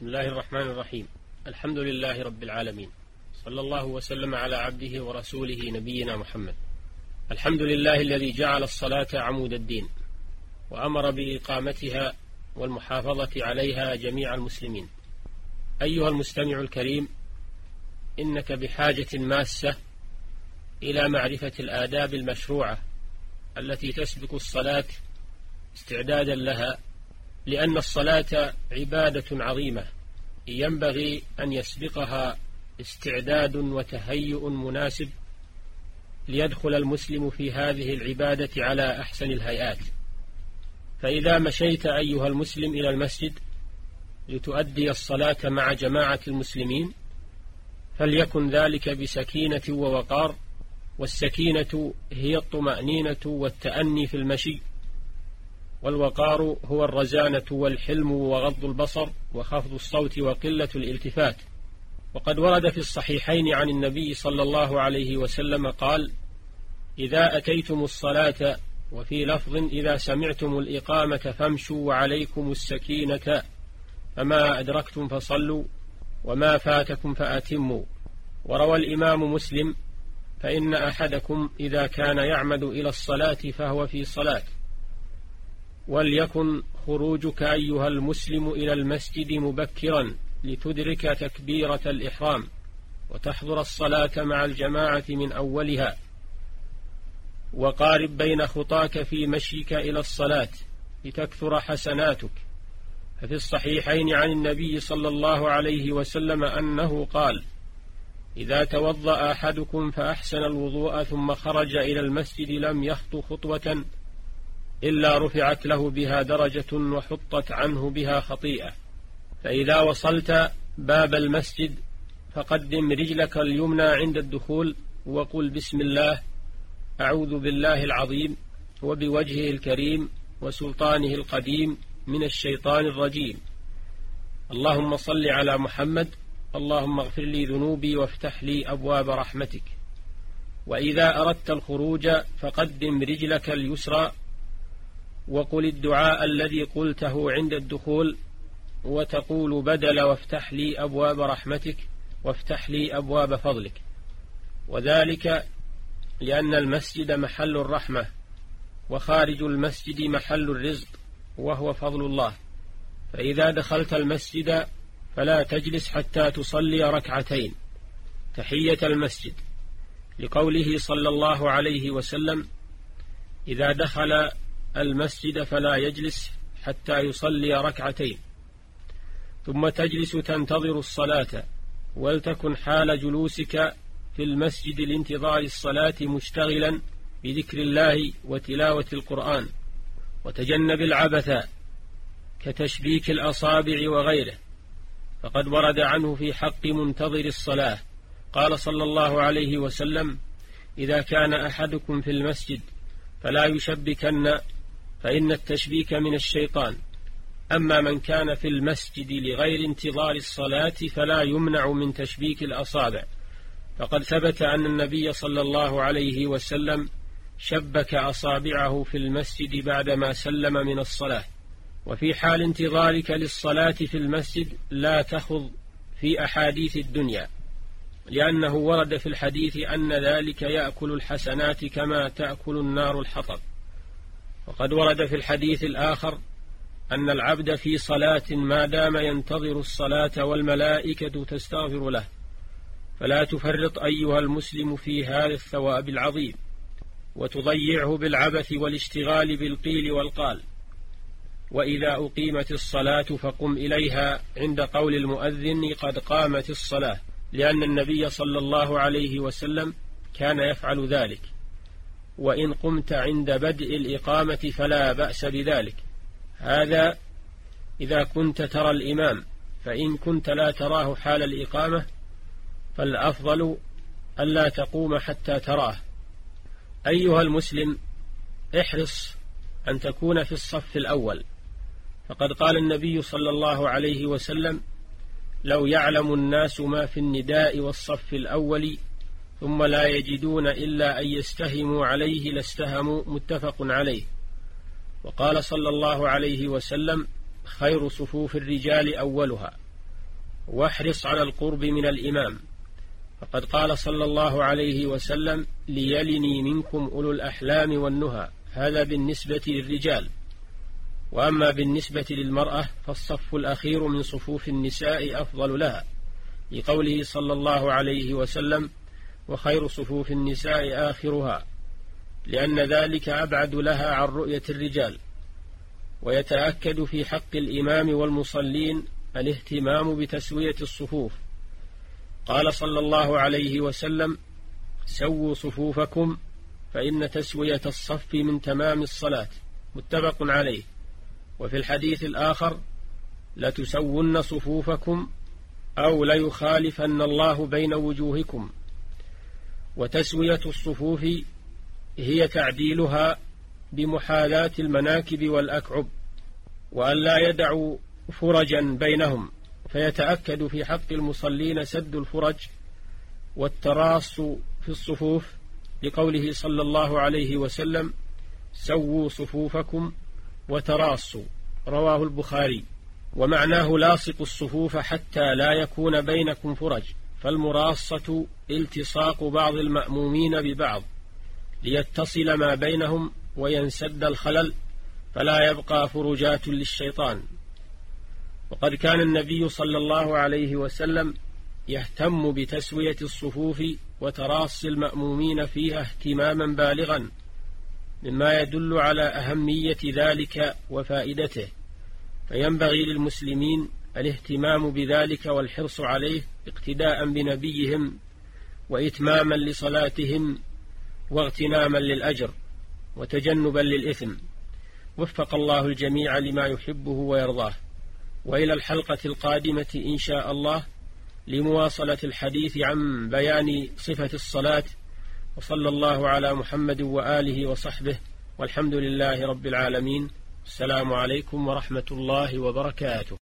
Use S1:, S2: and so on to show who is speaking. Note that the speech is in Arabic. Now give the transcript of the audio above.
S1: بسم الله الرحمن الرحيم. الحمد لله رب العالمين. صلى الله وسلم على عبده ورسوله نبينا محمد. الحمد لله الذي جعل الصلاة عمود الدين وأمر بإقامتها والمحافظة عليها جميع المسلمين. أيها المستمع الكريم إنك بحاجة ماسة إلى معرفة الآداب المشروعة التي تسبق الصلاة استعدادا لها لأن الصلاة عبادة عظيمة ينبغي أن يسبقها استعداد وتهيؤ مناسب ليدخل المسلم في هذه العبادة على أحسن الهيئات. فإذا مشيت أيها المسلم إلى المسجد لتؤدي الصلاة مع جماعة المسلمين فليكن ذلك بسكينة ووقار والسكينة هي الطمأنينة والتأني في المشي والوقار هو الرزانة والحلم وغض البصر وخفض الصوت وقلة الالتفات. وقد ورد في الصحيحين عن النبي صلى الله عليه وسلم قال إذا أتيتم الصلاة وفي لفظ إذا سمعتم الإقامة فامشوا وعليكم السكينة فما أدركتم فصلوا وما فاتكم فأتموا. وروى الإمام مسلم فإن أحدكم إذا كان يعمد إلى الصلاة فهو في صلاة. وليكن خروجك أيها المسلم إلى المسجد مبكرا لتدرك تكبيرة الإحرام وتحضر الصلاة مع الجماعة من أولها. وقارب بين خطاك في مشيك إلى الصلاة لتكثر حسناتك. ففي الصحيحين عن النبي صلى الله عليه وسلم أنه قال إذا توضأ أحدكم فأحسن الوضوء ثم خرج إلى المسجد لم يخط خطوة إلا رفعت له بها درجة وحطت عنه بها خطيئة. فإذا وصلت باب المسجد فقدم رجلك اليمنى عند الدخول وقل بسم الله أعوذ بالله العظيم وبوجهه الكريم وسلطانه القديم من الشيطان الرجيم. اللهم صل على محمد اللهم اغفر لي ذنوبي وافتح لي أبواب رحمتك. وإذا أردت الخروج فقدم رجلك اليسرى وقل الدعاء الذي قلته عند الدخول وتقول بدل وافتح لي أبواب رحمتك وافتح لي أبواب فضلك. وذلك لأن المسجد محل الرحمة وخارج المسجد محل الرزق وهو فضل الله. فإذا دخلت المسجد فلا تجلس حتى تصلي ركعتين. تحية المسجد. لقوله صلى الله عليه وسلم إذا دخل المسجد فلا يجلس حتى يصلي ركعتين. ثم تجلس تنتظر الصلاة ولتكن حال جلوسك في المسجد لانتظار الصلاة مشتغلا بذكر الله وتلاوة القرآن وتجنب العبث كتشبيك الأصابع وغيره. فقد ورد عنه في حق منتظر الصلاة. قال صلى الله عليه وسلم إذا كان أحدكم في المسجد فلا يشبكن فإن التشبيك من الشيطان. أما من كان في المسجد لغير انتظار الصلاة فلا يمنع من تشبيك الأصابع. فقد ثبت أن النبي صلى الله عليه وسلم شبك أصابعه في المسجد بعدما سلم من الصلاة. وفي حال انتظارك للصلاة في المسجد لا تخض في أحاديث الدنيا لأنه ورد في الحديث أن ذلك يأكل الحسنات كما تأكل النار الحطب. وقد ورد في الحديث الآخر أن العبد في صلاة ما دام ينتظر الصلاة والملائكة تستغفر له فلا تفرط أيها المسلم في هذا الثواب العظيم وتضيعه بالعبث والاشتغال بالقيل والقال. وإذا أقيمت الصلاة فقم إليها عند قول المؤذن قد قامت الصلاة لأن النبي صلى الله عليه وسلم كان يفعل ذلك. وإن قمت عند بدء الإقامة فلا بأس بذلك. هذا إذا كنت ترى الإمام فإن كنت لا تراه حال الإقامة فالأفضل ألا تقوم حتى تراه. أيها المسلم احرص أن تكون في الصف الأول. فقد قال النبي صلى الله عليه وسلم لو يعلم الناس ما في النداء والصف الأول ثم لا يجدون إلا أن يستهموا عليه لاستهموا متفق عليه. وقال صلى الله عليه وسلم خير صفوف الرجال أولها واحرص على القرب من الإمام. فقد قال صلى الله عليه وسلم ليلني منكم أولو الأحلام والنهى. هذا بالنسبة للرجال. وأما بالنسبة للمرأة فالصف الأخير من صفوف النساء أفضل لها لقوله صلى الله عليه وسلم وخير صفوف النساء آخرها لأن ذلك أبعد لها عن رؤية الرجال ويتأكد في حق الإمام والمصلين الاهتمام بتسوية الصفوف. قال صلى الله عليه وسلم سووا صفوفكم فإن تسوية الصف من تمام الصلاة. متفق عليه. وفي الحديث الآخر لتسون صفوفكم أو ليخالفن الله بين وجوهكم. وتسوية الصفوف هي تعديلها بمحاذاة المناكب والأكعب وأن لا يدعوا فرجا بينهم فيتأكد في حق المصلين سد الفرج والتراص في الصفوف لقوله صلى الله عليه وسلم سووا صفوفكم وتراصوا رواه البخاري. ومعناه لاصق الصفوف حتى لا يكون بينكم فرج. فالمراصة التصاق بعض المأمومين ببعض ليتصل ما بينهم وينسد الخلل فلا يبقى فرجات للشيطان. وقد كان النبي صلى الله عليه وسلم يهتم بتسوية الصفوف وتراصي المأمومين فيها اهتماما بالغا مما يدل على أهمية ذلك وفائدته. فينبغي للمسلمين الاهتمام بذلك والحرص عليه اقتداء بنبيهم وإتماما لصلاتهم واغتناما للأجر وتجنبا للإثم. وفق الله الجميع لما يحبه ويرضاه. وإلى الحلقة القادمة إن شاء الله لمواصلة الحديث عن بيان صفة الصلاة. وصلى الله على محمد وآله وصحبه. والحمد لله رب العالمين. السلام عليكم ورحمة الله وبركاته.